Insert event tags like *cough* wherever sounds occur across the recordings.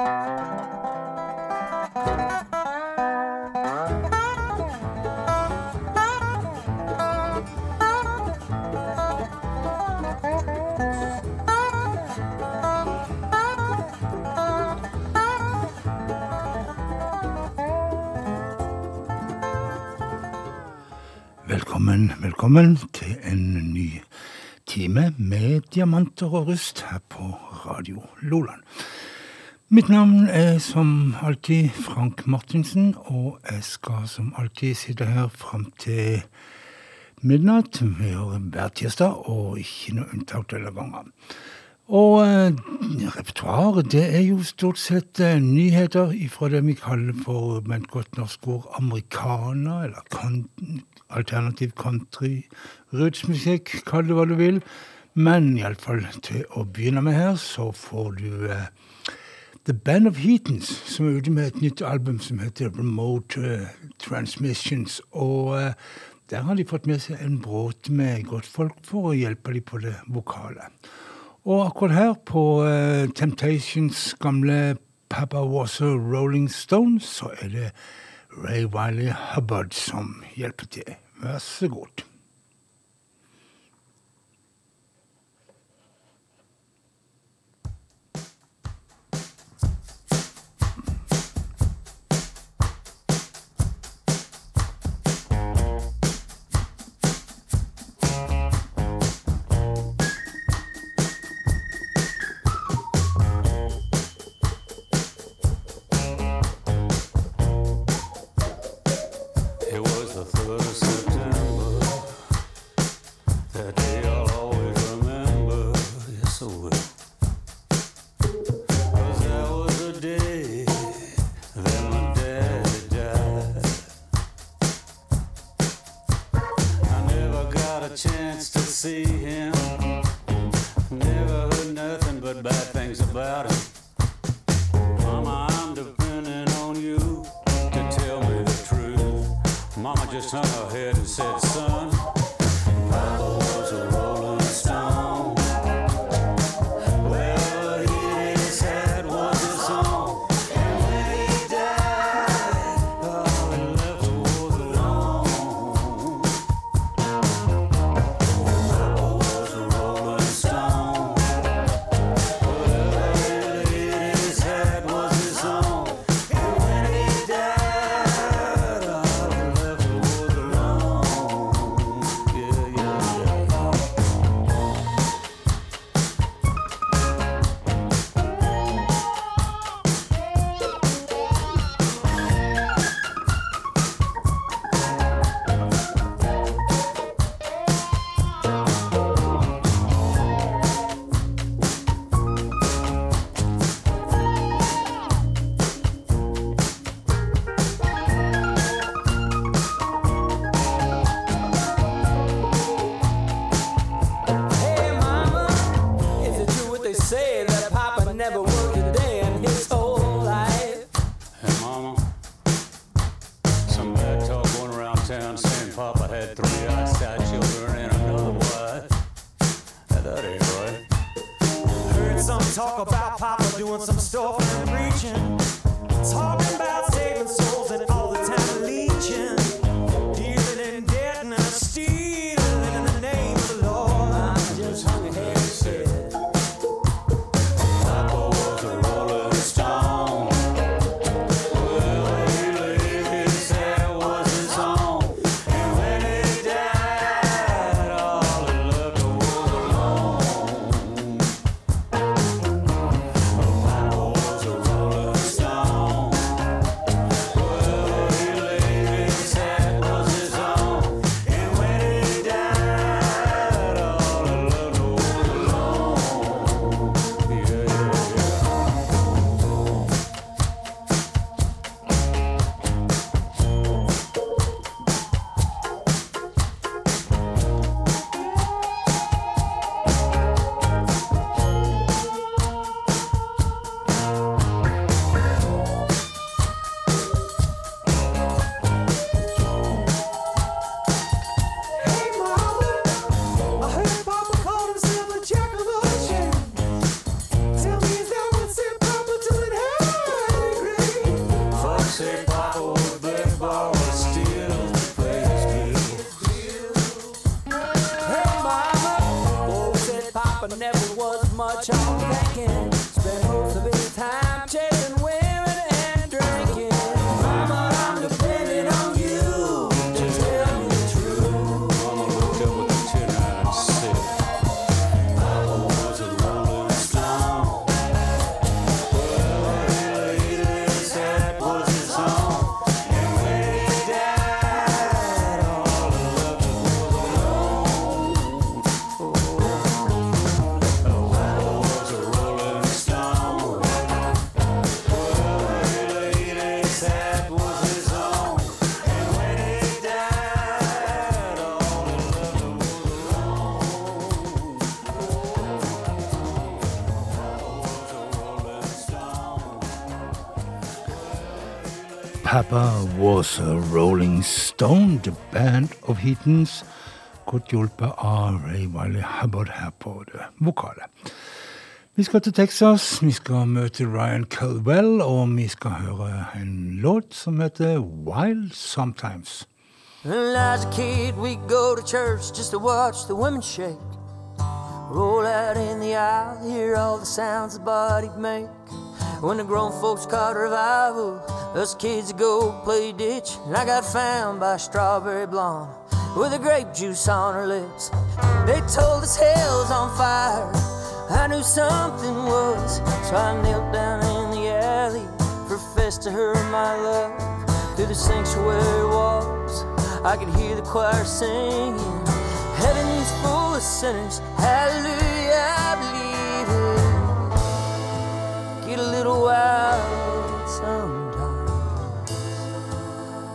Velkommen, velkommen til en ny time med diamanter og rust her på Radio Loland. Mitt navn er som alltid Frank Martinsen, og jeg skal som alltid sitte her fram til midnatt. Hver tirsdag, og ikke noe unntak denne gangen. Og eh, repertoaret, det er jo stort sett eh, nyheter fra det vi kaller for med et godt norsk ord americana, eller kan, alternativ country, rootsmusikk, kall det hva du vil. Men iallfall til å begynne med her, så får du eh, The Band of Heatons, som er ute med et nytt album som heter Remote uh, Transmissions. Og uh, der har de fått med seg en bråte med godtfolk for å hjelpe dem på det vokale. Og akkurat her, på uh, Temptations gamle Papa Was a Rolling Stone, så er det Ray Wiley Hubbard som hjelper til. Vær så god. a first. Some talk about Papa doing some stuff and preaching, talking about saving souls and all Papa Was a Rolling Stone, The Band of Heatons. Godt hjulpet av Ray Wiley Hubbard her på det vokale. Vi skal til Texas, vi skal møte Ryan Caldwell, og vi skal høre en låt som heter Wild Sometimes. I was a kid, we'd go to church just to watch the women shake. Roll out in the aisle, hear all the sounds the body'd make. When the grown folks caught revival, us kids go play ditch. And I got found by a strawberry blonde with a grape juice on her lips. They told us hell's on fire. I knew something was, so I knelt down in the alley, professed to her my love. Through the sanctuary walls, I could hear the choir singing. Heaven's full of sinners, hallelujah, I believe little wild sometimes.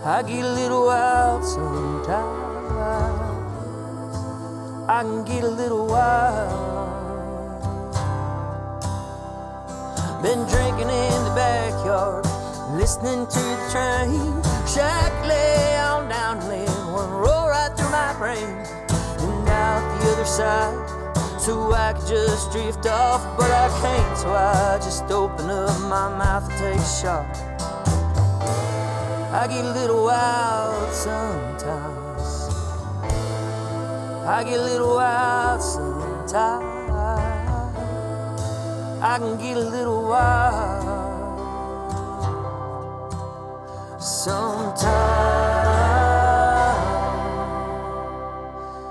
I get a little wild sometimes. I can get a little wild. Been drinking in the backyard, listening to the train. Shack lay on down lane, one roll right through my brain. And out the other side, so I could just drift off, but I can't, so I just open up my mouth and take a shot. I get a little wild sometimes. I get a little wild sometimes. I can get a little wild sometimes.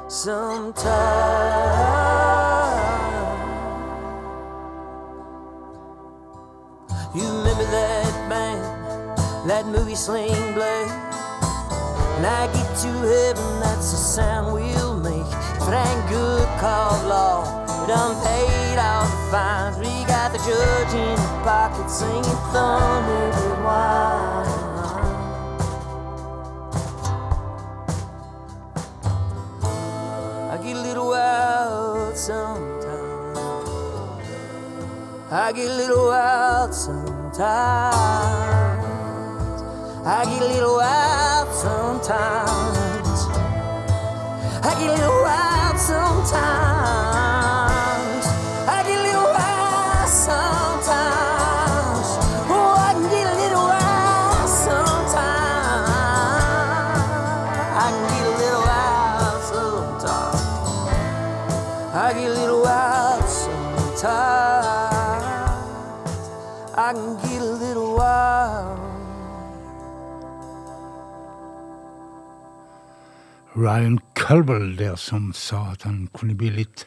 Sometimes. That band, that movie Sling Blade? When I get to heaven, that's the sound we'll make. If it ain't good, call law. We done paid all the fines. We got the judge in the pocket singing thunder and wine. I get a little wild sometimes. I get a little wild sometimes. I get a little wild sometimes. I get a little wild sometimes. Ryan Culwell der som sa at han kunne bli litt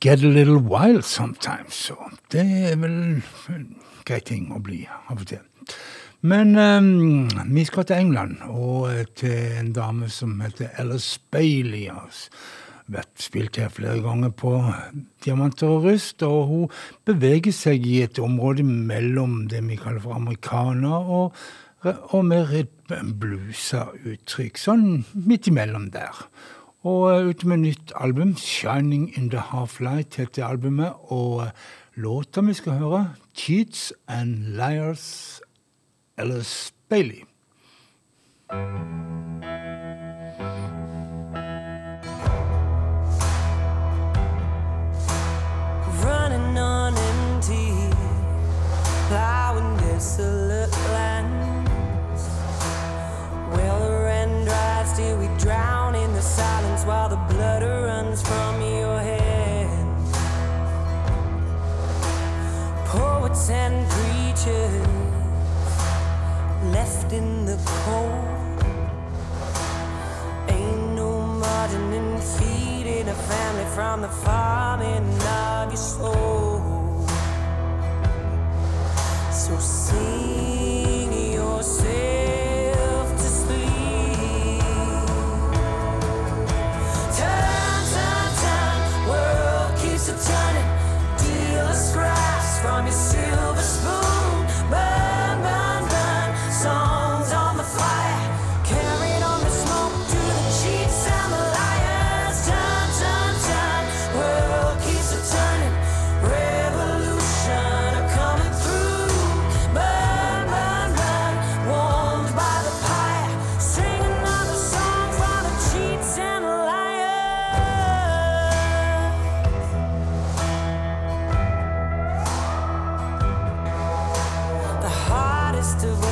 Get a little wild sometimes. Så det er vel en grei ting å bli av og til. Men um, vi skal til England, og eh, til en dame som heter Alice Bailey. Har vært spilt her flere ganger på Diamanter og rust, og hun beveger seg i et område mellom det vi kaller for amerikaner og, og mer bluesa uttrykk. Sånn midt imellom der. Og eh, ute med nytt album, 'Shining in the Half-Light', heter albumet. Og eh, låta vi skal høre, 'Cheats and Liars', Alice Bailey. running on empty, plowing desolate lands. pictures left in the cold. Ain't no margin in feeding a family from the farming of your soul. So see. to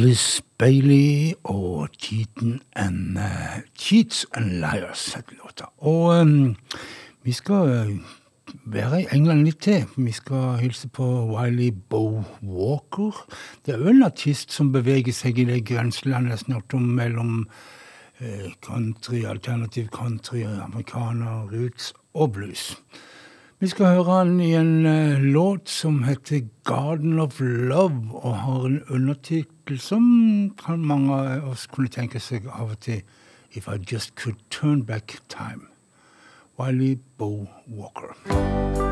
Shirley Bailey og Cheatin and, eh, uh, Cheats and Liars het låta. Og um, vi skal eh, være i England litt til. Vi skal hilse på Wiley Bo Walker. Det er jo en artist som beveger seg i det grenselandet snart om mellom uh, country, alternativ country, amerikaner, roots og blues. Vi skal høre han i en uh, låt som heter 'Garden of Love', og har en undertittel kapittel som kan mange av oss kunne tenke seg av og til. If I just could turn back time. Wiley Bow Walker.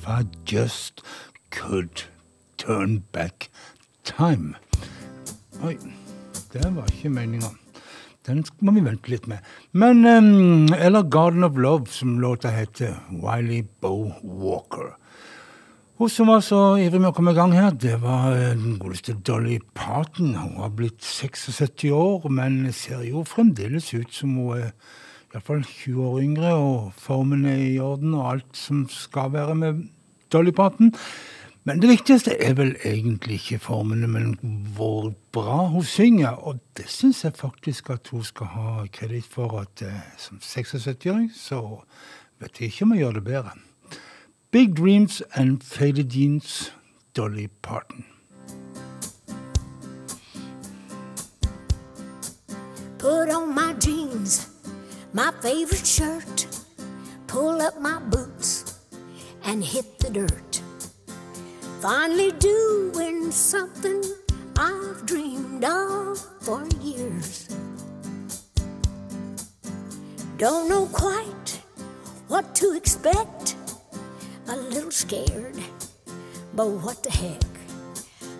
If I just could turn back time. Oi, det var ikke meninga. Den må vi vente litt med. Men um, Eller Garden of Love, som låta heter. Wiley Bo Walker. Hun som var så ivrig med å komme i gang her, det var eh, den godeste Dolly Parton. Hun har blitt 76 år, men ser jo fremdeles ut som hun er iallfall 20 år yngre, og formen er i orden, og alt som skal være med Dolly Parton. Men det viktigste er vel egentlig ikke formene, men hvor bra hun synger. Og det syns jeg faktisk at hun skal ha kreditt for, at eh, som 76-åring så vet jeg ikke om jeg gjør det bedre. Big Dreams and Faded Jeans, Dolly Parton. Put on my jeans, my favorite shirt, pull up my boots, and hit the dirt. Finally doing something I've dreamed of for years. Don't know quite what to expect, a little scared, but what the heck?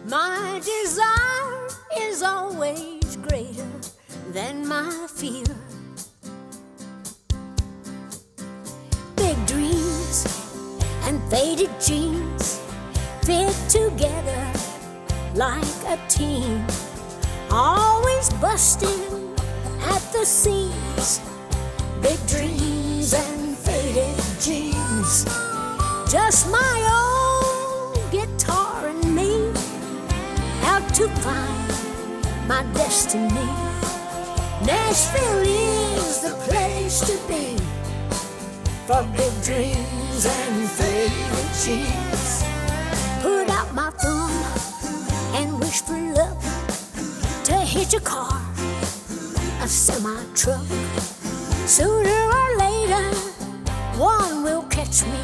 My desire is always greater than my fear. Faded jeans fit together like a team, always busting at the seams. Big dreams and faded jeans, just my old guitar and me out to find my destiny. Nashville is the place to be for big dreams and faded jeans. Put out my thumb and wish for luck to hit a car, a semi truck. Sooner or later, one will catch me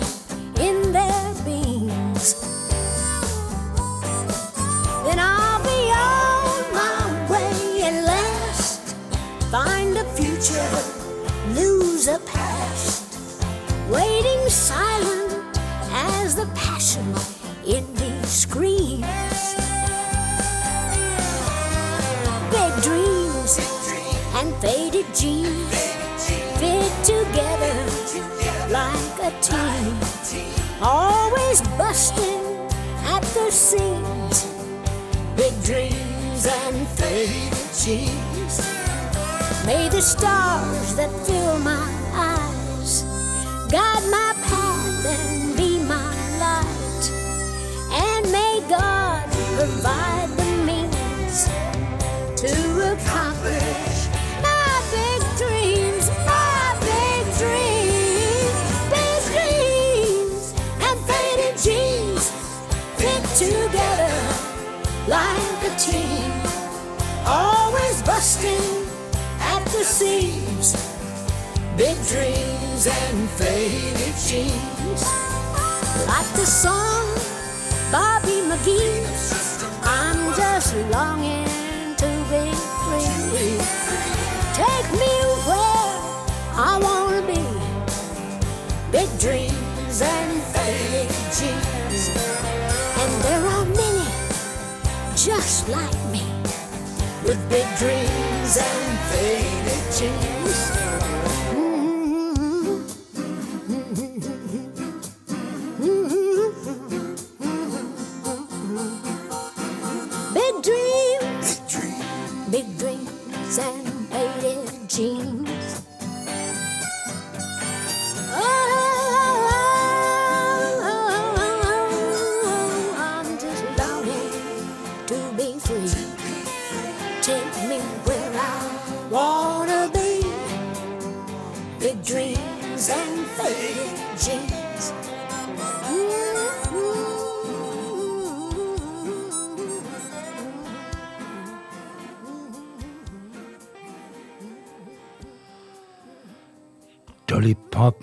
in their beams. The passion in these screams. Big dreams and faded jeans fit together like a team. Always busting at the seams. Big dreams and faded jeans. May the stars that fill my eyes guide my busting at the seams. Big dreams and faded jeans, like the song Bobby McGee. I'm just longing to be free. Take me where I wanna be. Big dreams and faded dreams. And there are many just like me with big dreams and faded dreams.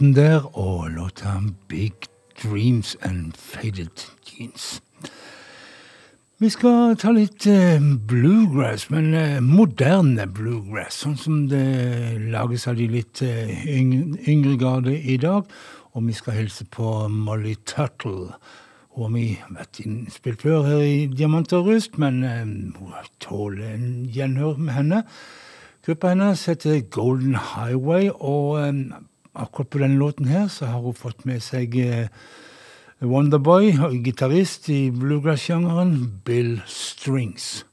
Parton der og låta 'Big Dreams and Faded Jeans'. Vi skal ta litt eh, bluegrass, men eh, moderne bluegrass. Sånn som det lages av de litt eh, yngre garde i dag. Og vi skal hilse på Molly Tuttle. Hun har vi vært innspilt før her i Diamant og rust, men hun tåler en gjenhør med henne. Gruppa hennes heter Golden Highway, og akkurat på denne låten her så har hun fått med seg eh, Wonderboy og gitarist i bluegrass-sjangeren Bill Strings.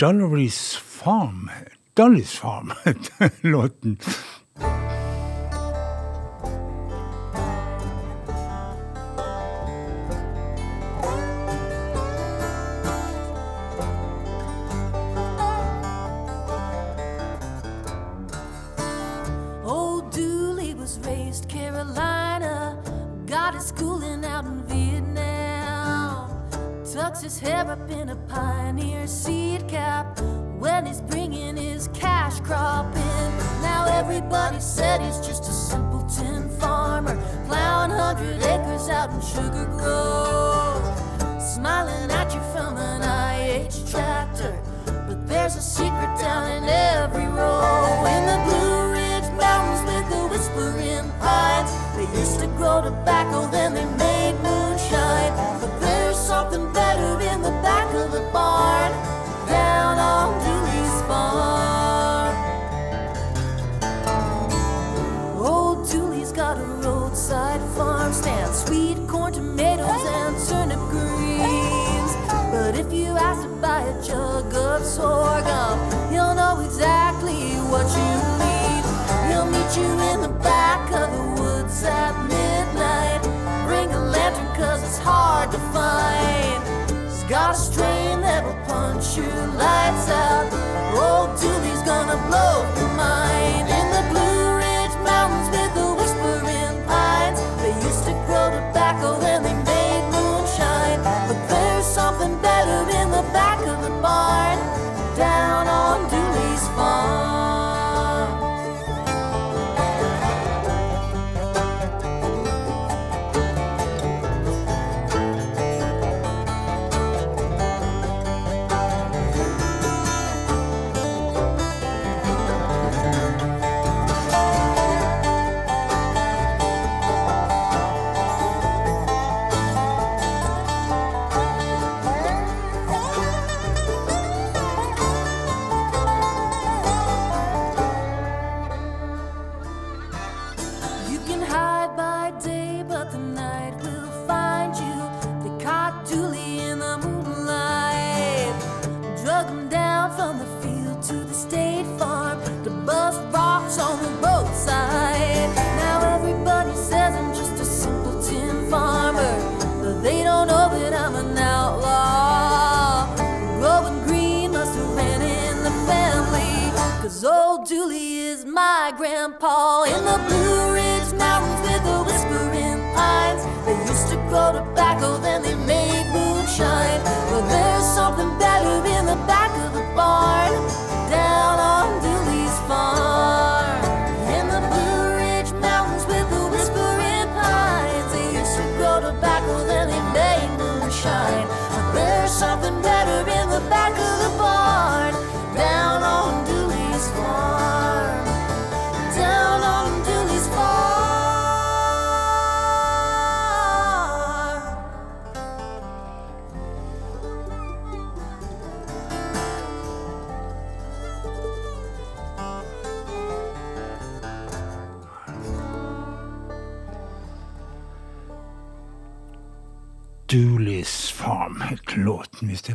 Dollarys Farm Dollys Farm *laughs* låten. His hair up in a pioneer seed cap when he's bringing his cash crop in. Now everybody said he's just a simpleton farmer, plowing hundred acres out in Sugar Grove, smiling at you from an IH tractor. But there's a secret down in every row in the Blue Ridge Mountains with the whispering pines. They used to grow tobacco, then they made jug of sorghum, he'll know exactly what you need. He'll meet you in the back of the woods at midnight. Bring a lantern, cause it's hard to find. He's got a strain that'll punch lights out. Old Dooley's gonna blow Paul in the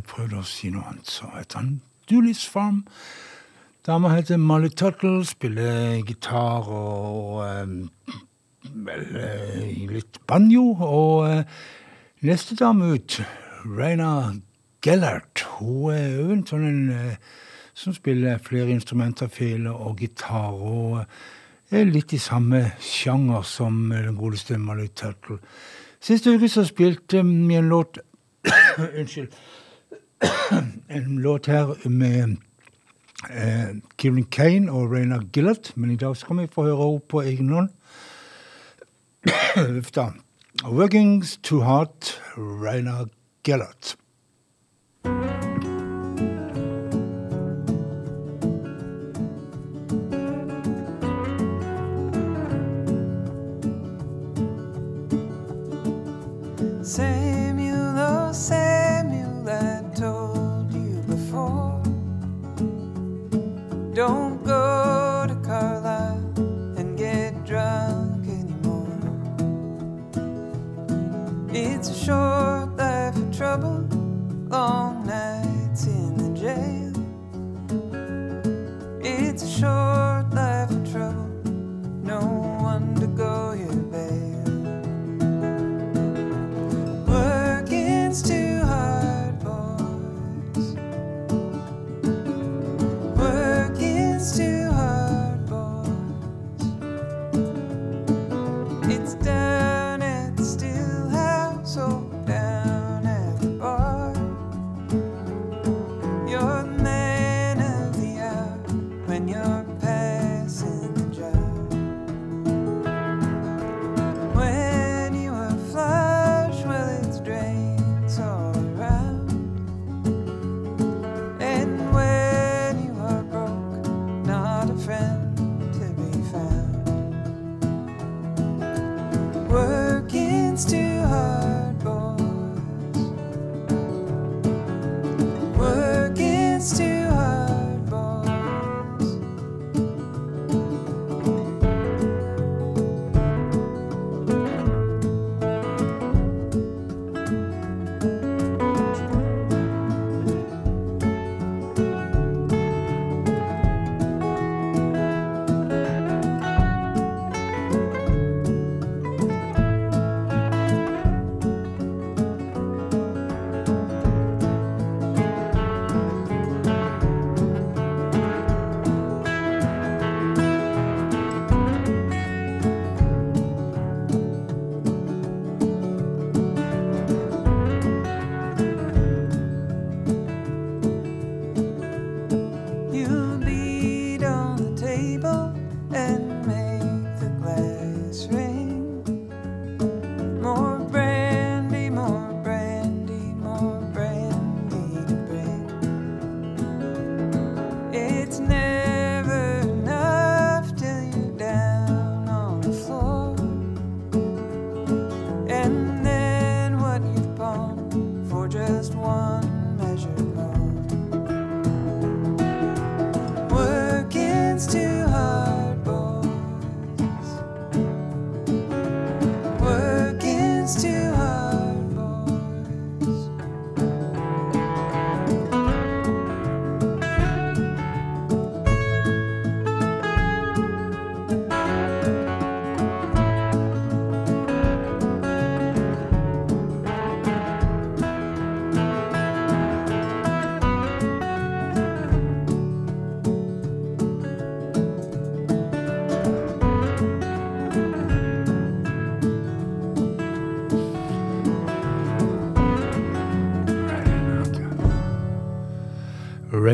prøvde å si noe annet, så het han Dooley's Farm. Dama heter Molly Tuttle, spiller gitar og eh, vel eh, litt banjo. Og eh, neste dame ut, Raina Gellert, hun er jo en sånn en eh, som spiller flere instrumenter, fele og gitar. og er litt i samme sjanger som den godeste Molly Tuttle. Siste uke så spilte vi en låt *coughs* Unnskyld. En låt her med eh, Kieran Kane og Rainer Gillett, men i dag skal vi få høre henne på egen hånd. Uff 'Working's to Heart Rainer Gillett. Samuel, Don't go to Carlisle and get drunk anymore. It's a short life of trouble, long nights in the jail. It's a short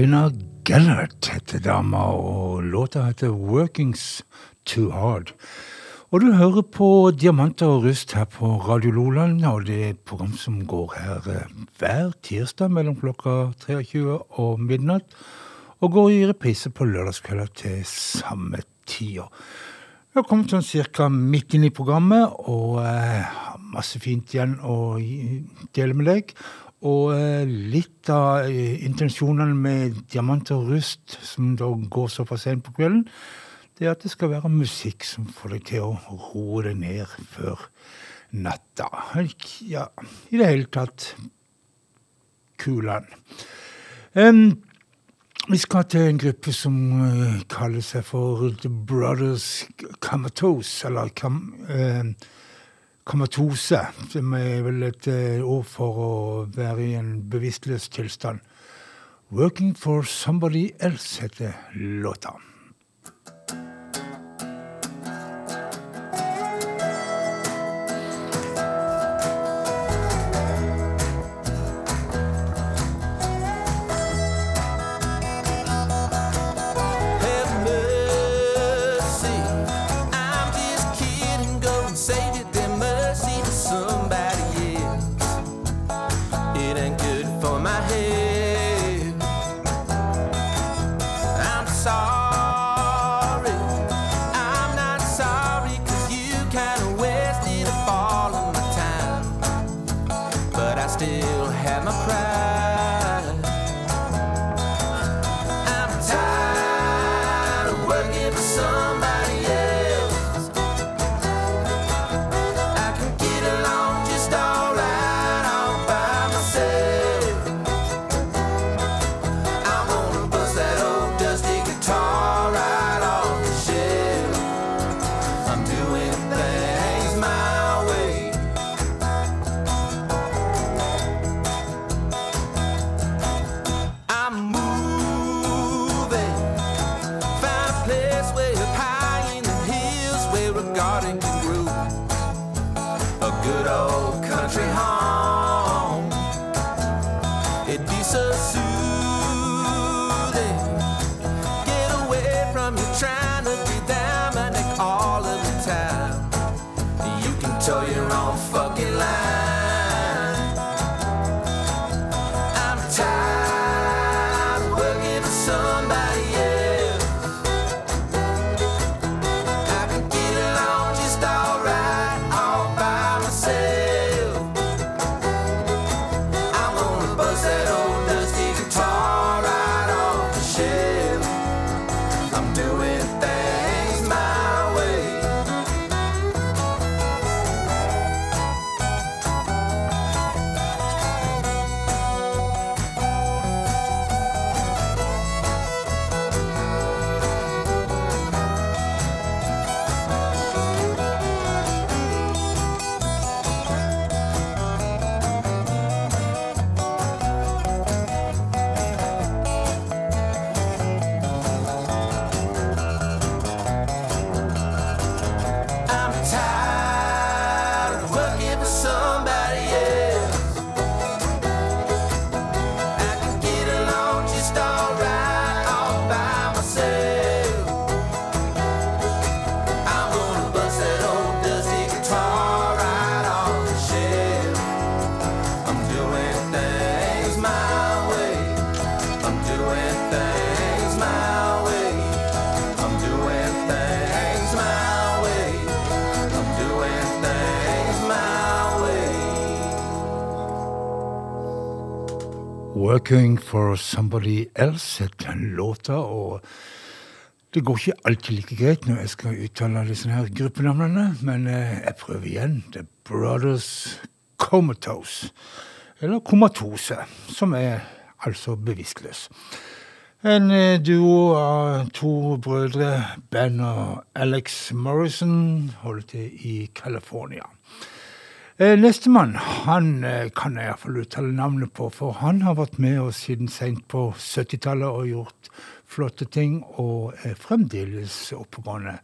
Raina Gellert heter dama, og låta heter 'Working's Too Hard'. Og du hører på Diamanter og rust her på Radio Loland, og det er et program som går her eh, hver tirsdag mellom klokka 23 og midnatt, og går i reprise på lørdagskvelder til samme tider. Vi har kommet sånn cirka midt inn i programmet, og eh, masse fint igjen å dele med deg. Og eh, litt av eh, intensjonene med Diamant og rust, som da går såpass sent på kvelden, det er at det skal være musikk som får deg til å roe deg ned før natta. Ja, i det hele tatt Kulan. Um, vi skal til en gruppe som uh, kaller seg for The Brothers Comatose, eller kam, eh, Kamatose, som er vel et eh, ord for å være i en bevisstløs tilstand. Working for Somebody Else heter låta. Working for Somebody Else heter låta, og det går ikke alltid like greit når jeg skal uttale disse her gruppenavnene, men eh, jeg prøver igjen. The Brothers Comatose, eller komatose, som er altså bevisstløs. En eh, duo av to brødre, Ben og Alex Morrison, holder til i California. Eh, Nestemann han eh, kan jeg iallfall uttale navnet på, for han har vært med oss siden seint på 70-tallet og gjort flotte ting, og er fremdeles oppegående.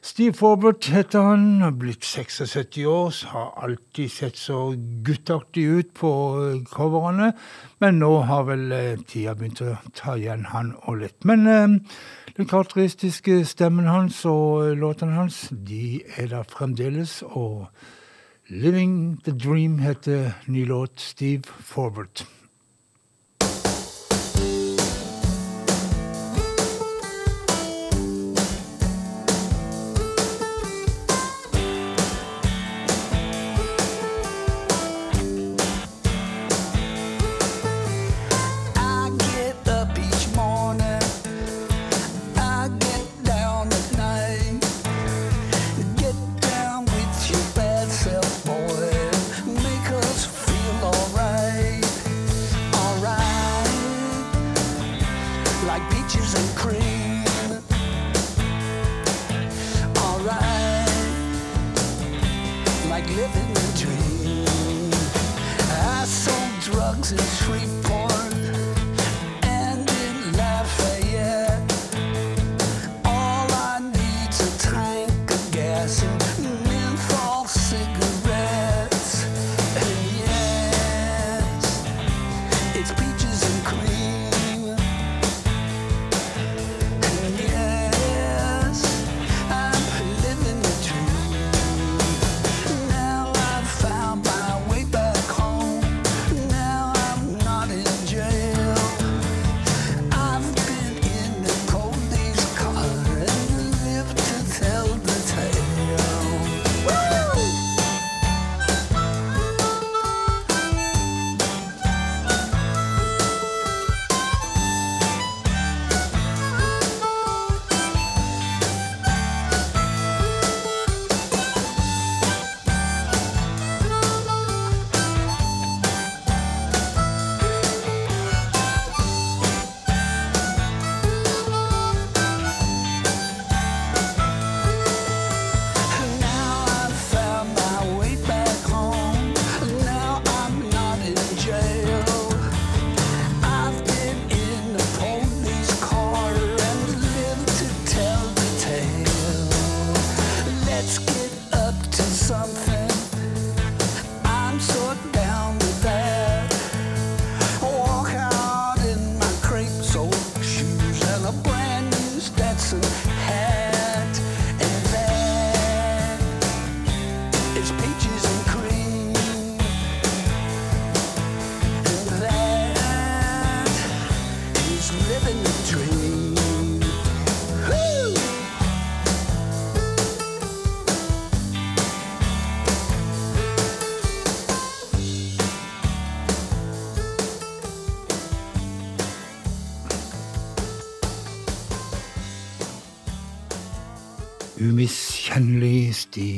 Steve Forbert heter han, har blitt 76 år, så har alltid sett så guttaktig ut på eh, coverne, men nå har vel tida begynt å ta igjen han og litt. Men den karakteristiske stemmen hans og låtene hans, de er der fremdeles, og Living the Dream heter ny låt Steve Forbert.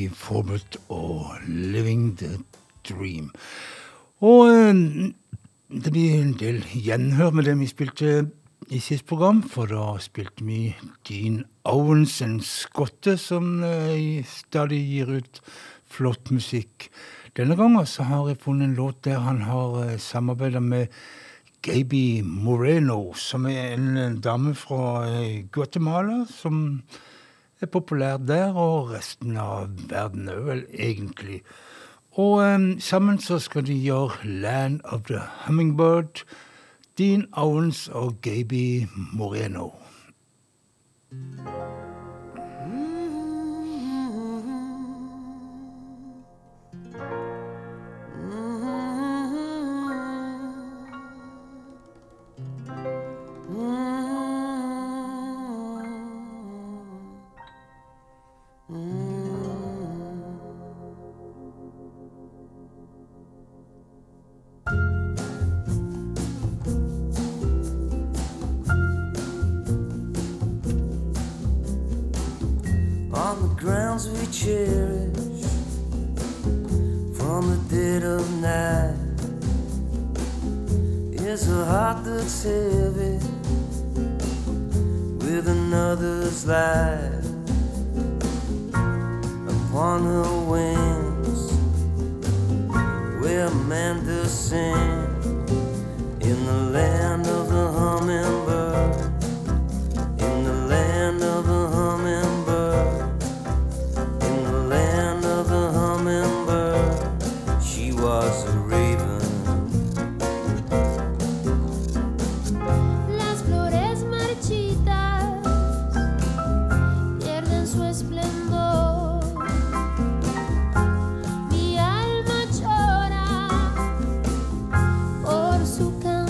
Steve Forbert og 'Living the Dream'. Og eh, det blir en del gjenhør med det vi spilte i sist program, for da spilte vi Dean Owens, en skotte som eh, stadig gir ut flott musikk. Denne gangen så altså har jeg funnet en låt der han har eh, samarbeida med Gaby Moreno, som er en dame fra Guatemala. som er populært der, og resten av verden òg, vel, egentlig. Og um, sammen så skal de gjøre 'Land of the Hummingbird', Dean Owens og Gaby Moreno. thank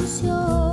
canción.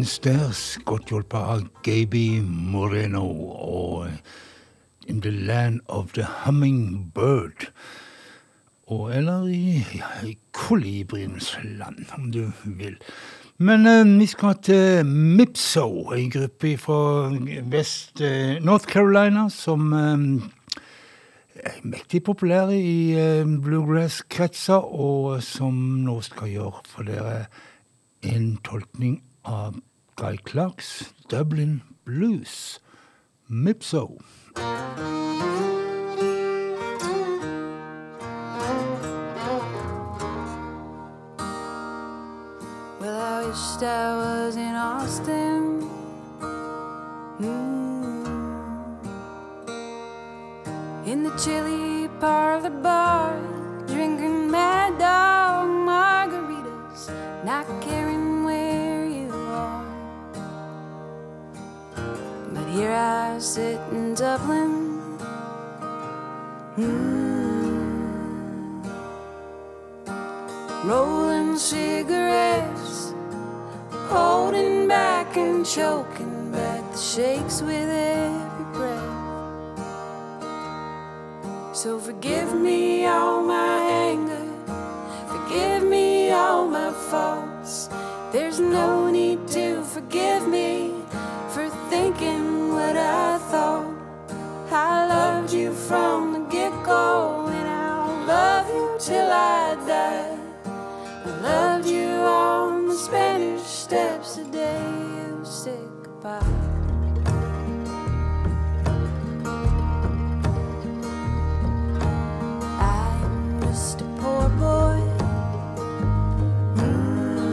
Owens godt hjulpet av Gaby Moreno og In the Land of the Hummingbird. Og, eller i, ja, i kolibriens land, om du vil. Men eh, vi skal til Mipso, en gruppe fra Vest eh, North Carolina som eh, er mektig populære i eh, bluegrass-kretser, og som nå skal gjøre for dere en tolkning av Guy Clarks Dublin Blues. Mipso. Well, I wished I was in Austin. Mm. In the chilly parlor bar, drinking mad dog margaritas, not caring here I sit in Dublin. Mm. Rolling cigarettes, holding back and choking back the shakes with every breath. So forgive me all my anger, forgive me all my faults. There's no steps the day you said goodbye. I'm just a poor boy. Mm.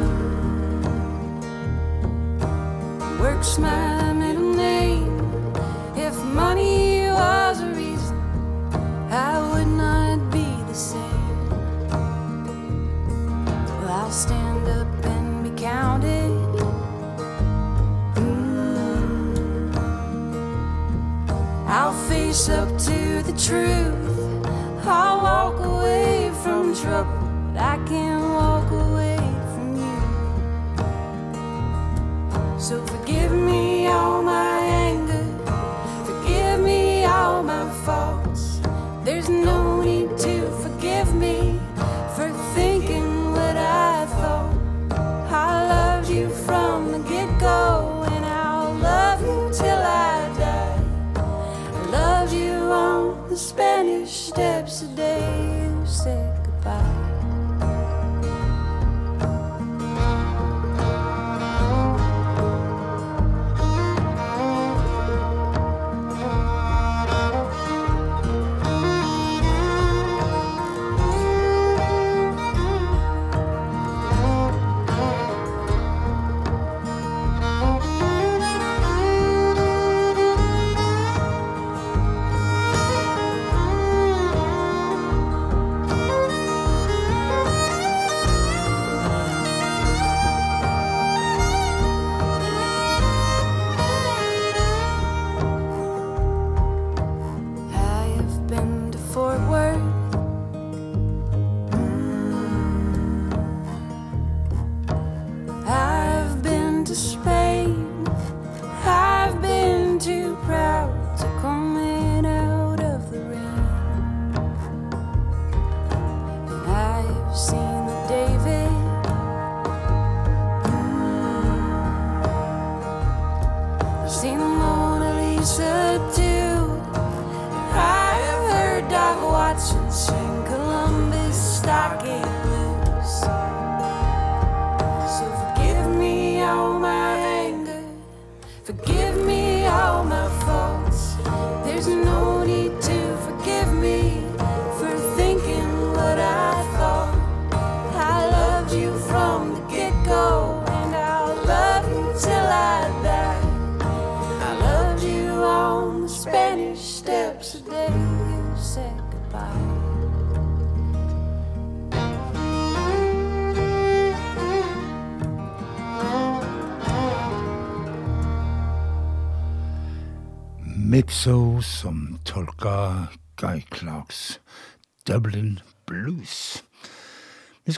Works my truth. I'll walk away from trouble, but I can't walk away from you. So forgive me all my anger, forgive me all my faults. There's no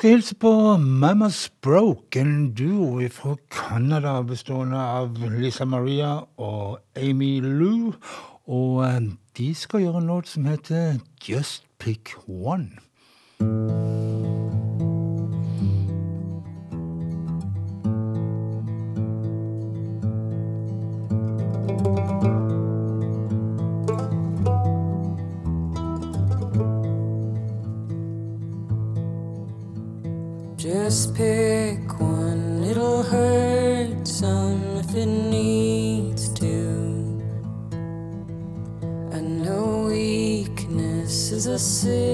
hilse på Mamas Broken duo fra Canada bestående av Lisa Maria og Amy Lou. Og eh, de skal gjøre en låt som heter Just Pick One. você.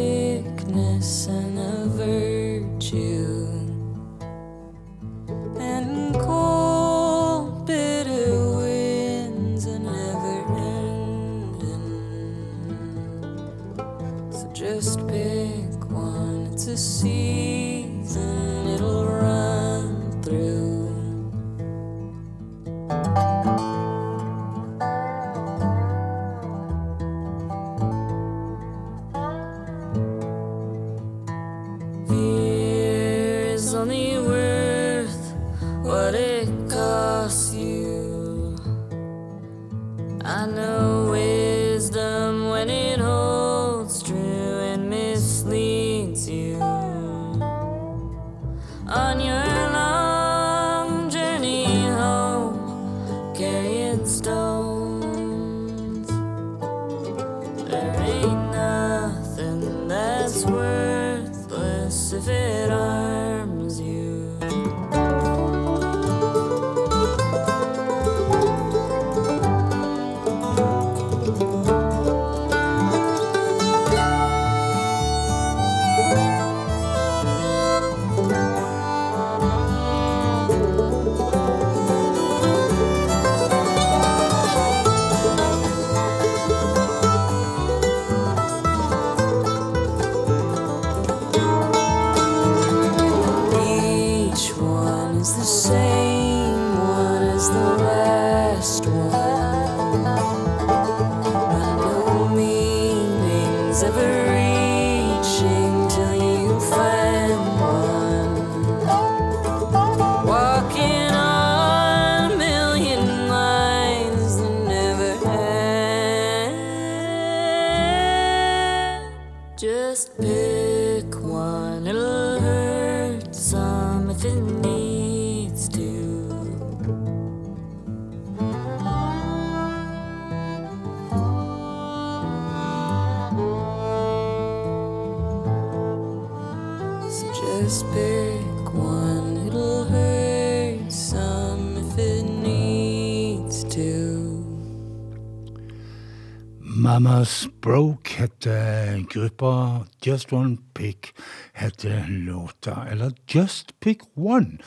Just One Pick heter låta. Eller Just Pick One,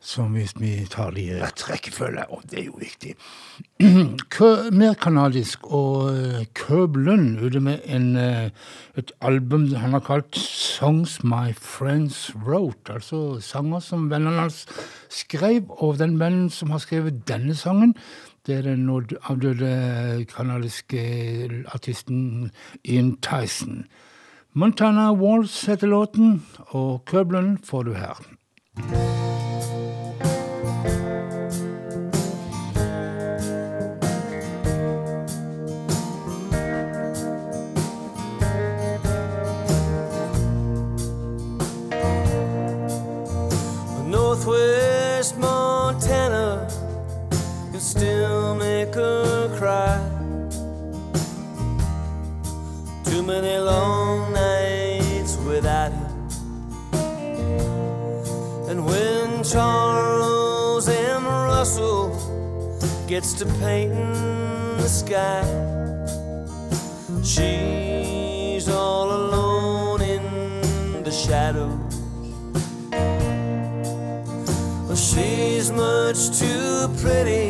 som hvis vi tar det i rett rekkefølge, og det er jo viktig. *clears throat* Mer kanadisk, og «Køblund» Curb Lund ute med en, eh, et album han har kalt Songs My Friends Wrote. Altså sanger som vennene hans skrev, og den vennen som har skrevet denne sangen, det er den avdøde kanadiske artisten Ian Tyson. Montana Walls heter låten, og Køblen får du her. Northwest Montana can still make her cry. Too many long gets to painting the sky, she's all alone in the shadows. She's much too pretty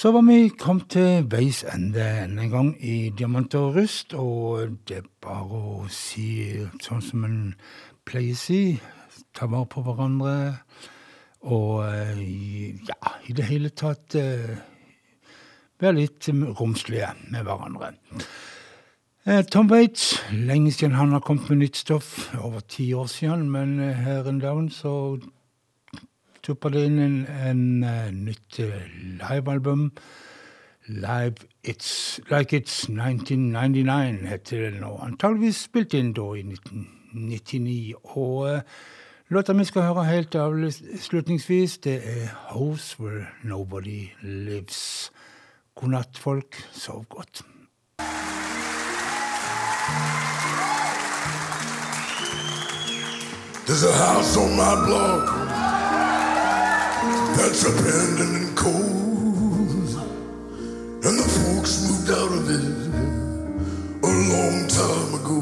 Så var vi kommet til veis ende enda en gang i Diamant og rust, og det er bare å si sånn som en pleier å si, ta vare på hverandre, og eh, ja, i det hele tatt eh, være litt romslige med hverandre. Eh, Tom Waits, lenge siden han har kommet med nytt stoff, over ti år siden, men her en dag så tuppa det inn en, eh, nytt eh, livealbum. Live It's Like It's 1999 heter det nå. Antageligvis spilt inn da i 1999. Og uh, låta vi skal høre helt avslutningsvis, det er House Where Nobody Lives. God natt, folk. Sov godt. There's a house on my block that's abandoned and cold. And the folks moved out of it a long time ago.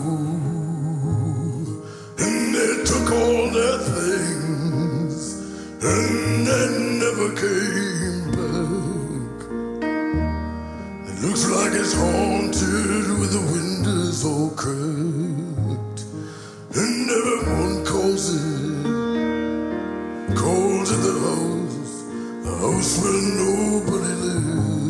And they took all their things and they never came back. It looks like it's haunted with the windows all cracked. And everyone calls it, calls it the house, house where nobody lives.